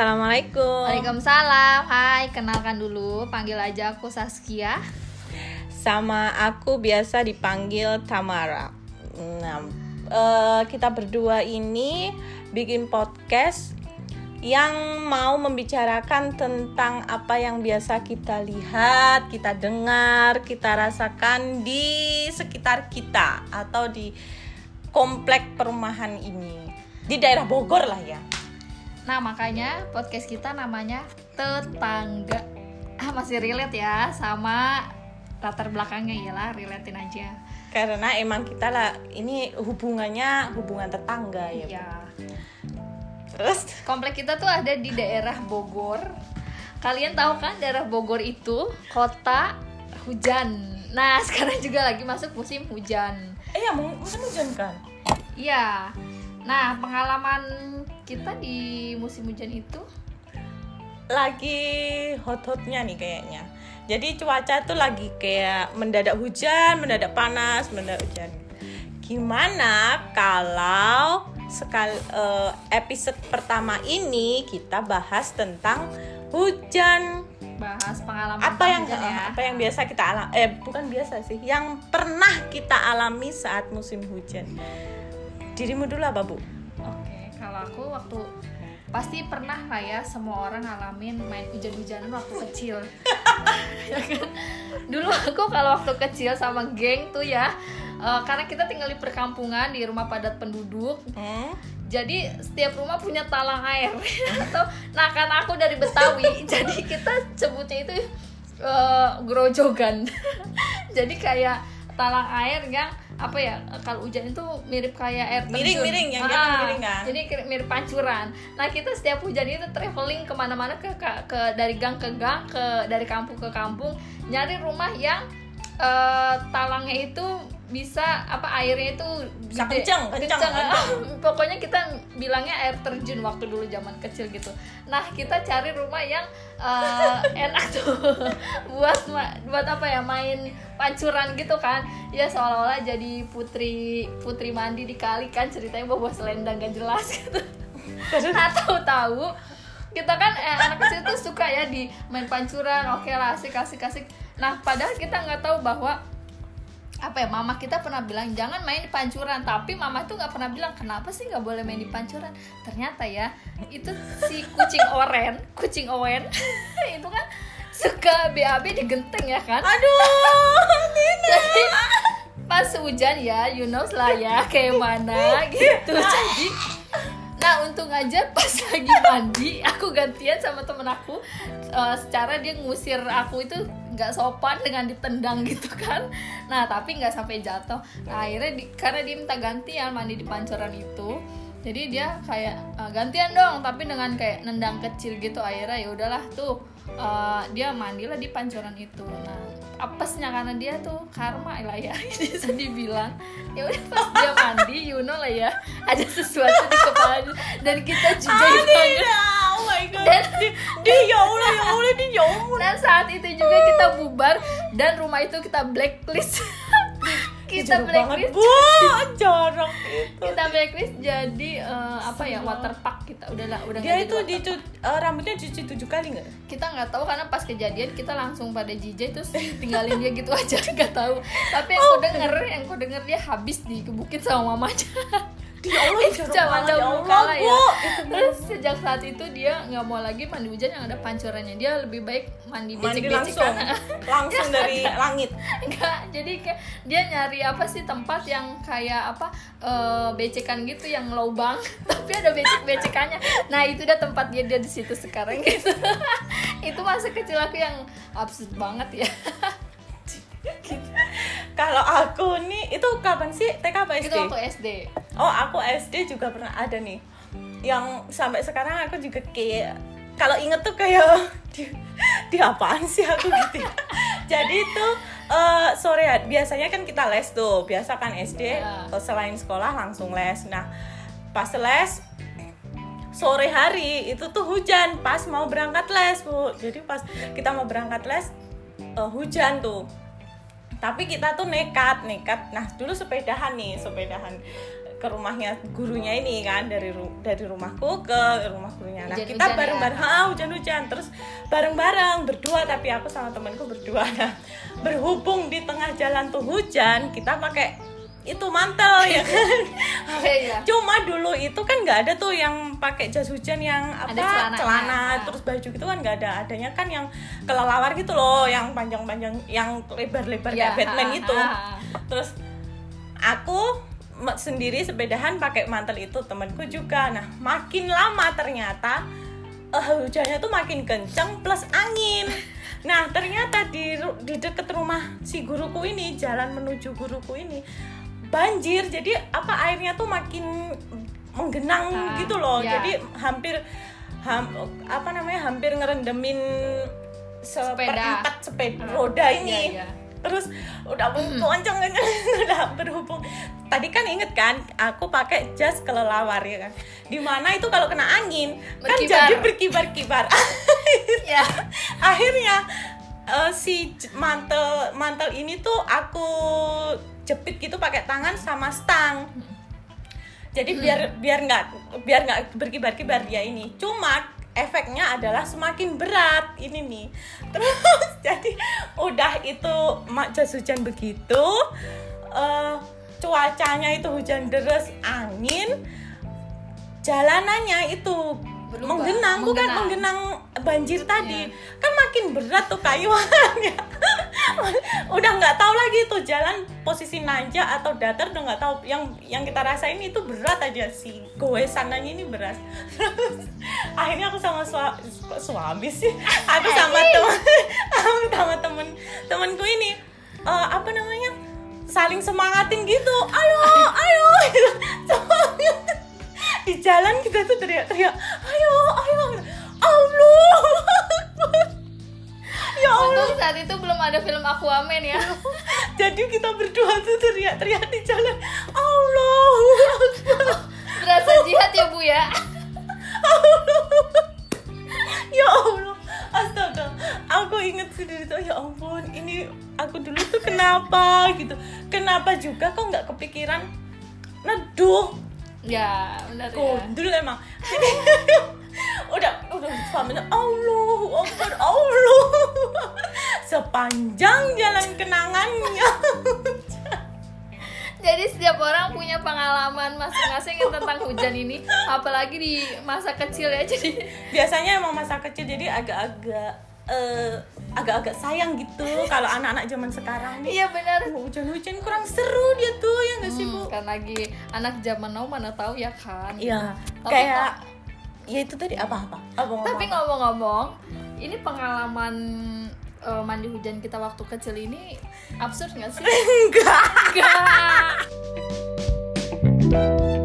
Assalamualaikum. Waalaikumsalam. Hai, kenalkan dulu, panggil aja aku Saskia. Sama aku biasa dipanggil Tamara. Nah, eh, kita berdua ini bikin podcast yang mau membicarakan tentang apa yang biasa kita lihat, kita dengar, kita rasakan di sekitar kita atau di komplek perumahan ini di daerah Bogor lah ya. Nah, makanya podcast kita namanya Tetangga. Ah, masih relate ya sama latar belakangnya iyalah, relatein aja. Karena emang kita lah ini hubungannya hubungan tetangga ya. Iya. Terus Komplek kita tuh ada di daerah Bogor. Kalian tahu kan daerah Bogor itu kota hujan. Nah, sekarang juga lagi masuk musim hujan. eh ya mau musim hujan kan? Iya. Nah, pengalaman kita di musim hujan itu Lagi hot-hotnya nih kayaknya. Jadi cuaca tuh lagi kayak mendadak hujan, mendadak panas, mendadak hujan. Gimana kalau sekali eh, episode pertama ini kita bahas tentang hujan bahas pengalaman apa yang hujan ya. apa yang biasa kita alami eh bukan biasa sih yang pernah kita alami saat musim hujan dirimu dulu apa bu Oke, kalau aku waktu pasti pernah lah ya semua orang ngalamin main hujan-hujanan waktu kecil. Ya kan? Dulu aku kalau waktu kecil sama geng tuh ya, eh, karena kita tinggal di perkampungan di rumah padat penduduk, hmm? jadi setiap rumah punya talang air. Atau nah karena aku dari Betawi, jadi kita sebutnya itu eh, grojogan. jadi kayak talang air yang apa ya kalau hujan itu mirip kayak air terjun. Miring-miring, yang Ah, miring kan? jadi mirip pancuran nah kita setiap hujan itu traveling ke mana-mana ke, ke, ke- dari gang ke gang ke dari kampung ke kampung nyari rumah yang eh, talangnya itu bisa apa airnya itu Bisa gede. kencang, kencang, kencang. pokoknya kita bilangnya air terjun waktu dulu zaman kecil gitu. Nah kita cari rumah yang eh, enak tuh. Buat buat apa ya main pancuran gitu kan. Ya seolah-olah jadi putri putri mandi di kali kan ceritanya bawa selendang gak jelas gitu. Nah tahu-tahu kita kan eh, anak kecil tuh suka ya di main pancuran. Oke lah asik asik asik. Nah padahal kita nggak tahu bahwa apa ya mama kita pernah bilang jangan main di pancuran. Tapi mama tuh nggak pernah bilang kenapa sih nggak boleh main di pancuran? Ternyata ya itu si kucing oren kucing owen itu kan suka BAB di genteng ya kan? Aduh jadi pas hujan ya you know lah ya kayak mana gitu. Jadi nah untung aja pas lagi mandi aku gantian sama temen aku. Eh, secara dia ngusir aku itu nggak sopan dengan ditendang gitu kan. Nah tapi nggak sampai jatuh. Nah, akhirnya di- karena dia minta gantian mandi di pancoran itu jadi dia kayak "Eh, gantian dong tapi dengan kayak nendang kecil gitu akhirnya ya udahlah tuh eh, dia mandilah di pancoran itu. Nah apesnya karena dia tuh karma lah ya bisa dibilang. Ya udah pas dia mandi you know lah ya ada sesuatu di kepalanya dan kita jujur banget. oh my god. Dan di, di ya allah ya allah di ya allah dan saat itu juga kita bubar dan rumah itu kita blacklist kita blacklist bu jorok itu kita blacklist jadi eh, apa ya water park kita. Udahlah udah dia itu jadi water di rambutnya cuci tujuh kali nggak? Kita nggak tahu karena pas kejadian kita langsung pada jijik terus tinggalin dia gitu aja nggak tahu. Tapi yang Oh. aku denger yang aku denger dia habis dikebukin sama mamanya di ya allah itu jorok zaman banget ya dahulu kala ya. bu terus sejak saat itu dia nggak mau lagi mandi hujan yang ada pancurannya. Dia lebih baik mandi mandi becek-becek langsung. karena langsung dari langit. Enggak jadi kayak dia nyari apa sih tempat yang kayak apa eh, becekan gitu yang lubang. Tapi ada becek-becekannya nah itu udah tempat dia dia di situ sekarang gitu. Itu masa kecil aku yang absurd banget ya. Kalau aku nih itu kapan sih? TK apa SD itu waktu SD Oh aku SD juga pernah ada nih. Yang sampai sekarang aku juga kayak Kalau inget tuh kayak Di, di apaan sih aku gitu ya. Jadi tuh eh, sore biasanya kan kita les tuh. Biasa kan SD Ya. eh, selain sekolah langsung les. Nah pas les sore hari itu tuh hujan. Pas mau berangkat les bu. Jadi pas kita mau berangkat les eh, hujan tuh. Tapi kita tuh nekat nekat. Nah dulu sepedahan nih sepedahan ke rumahnya gurunya ini kan dari ru- dari rumahku ke rumah gurunya nah kita ya? bareng-bareng ah, hujan-hujan terus bareng-bareng berdua tapi aku sama temanku berdua nah berhubung di tengah jalan tuh hujan kita pakai itu mantel ya kan Iya, iya. cuma dulu itu kan nggak ada tuh yang pakai jas hujan yang apa Ada celana Ah. terus baju gitu kan nggak ada adanya kan yang kelelawar gitu loh yang panjang-panjang yang lebar-lebar Ya, kayak Batman ah, itu ah. terus aku sendiri sepedahan pakai mantel itu temanku juga. Nah makin lama ternyata eh, hujannya tuh makin kencang plus angin. Nah ternyata di di deket rumah si guruku ini jalan menuju guruku ini banjir. Jadi apa airnya tuh makin menggenang Ah, gitu loh. Ya. jadi hampir ham- apa namanya hampir ngerendemin seperempat sepeda Ah, roda ini. Iya, iya. terus udah kenceng kenceng berhubung. Tadi kan inget kan aku pakai jas kelelawar ya kan? Di mana itu kalau kena angin kan Berkibar. jadi berkibar-kibar. Ya. Akhirnya eh, si mantel mantel ini tuh aku jepit gitu pakai tangan sama stang. Jadi biar biar nggak biar nggak berkibar-kibar dia ini. Cuma efeknya adalah semakin berat ini nih. Terus jadi udah itu mak jas hujan begitu eh, cuacanya itu hujan deras angin jalanannya itu Berubah, menggenang bukan menggenang. menggenang banjir tadi. Iya. kan makin berat tuh kayuannya udah nggak tahu lagi tuh jalan posisi nanjak atau datar udah nggak tahu. Yang yang kita rasain itu berat aja. Sih goesannya ini berat. Akhirnya aku sama sua- suami sih. Aku sama teman sama temen temenku ini eh, apa namanya saling semangatin gitu. Ayo ayo. Di jalan kita tuh teriak-teriak ayo ayo. Allah. Ya Allah. Untung saat itu belum ada film Aquaman ya. Jadi kita berdua tuh teriak-teriak di jalan Allah. Berasa jihad ya bu ya? Ya Allah. Astaga. Aku inget sendiri tuh ya ampun ini aku dulu tuh kenapa? Gitu kenapa juga kok nggak kepikiran? Neduh. Ya benar ya. Gondul emang. Udah udah suaminya Allah Akbar Allah. Sepanjang jalan kenangannya. Jadi setiap orang punya pengalaman masing-masing yang tentang hujan ini, apalagi di masa kecil ya. Jadi. Biasanya emang masa kecil jadi agak-agak uh, agak-agak sayang gitu kalau anak-anak zaman sekarang nih. Iya benar. Hujan-hujan kurang seru dia tuh ya nggak sih, hmm, Bu? Karena kan lagi anak zaman now mana tahu ya kan. Iya. Gitu. Kayak ya itu tadi apa-apa. Tapi ngomong-ngomong, ini pengalaman uh, mandi hujan kita waktu kecil ini absurd nggak sih? Enggak. Enggak.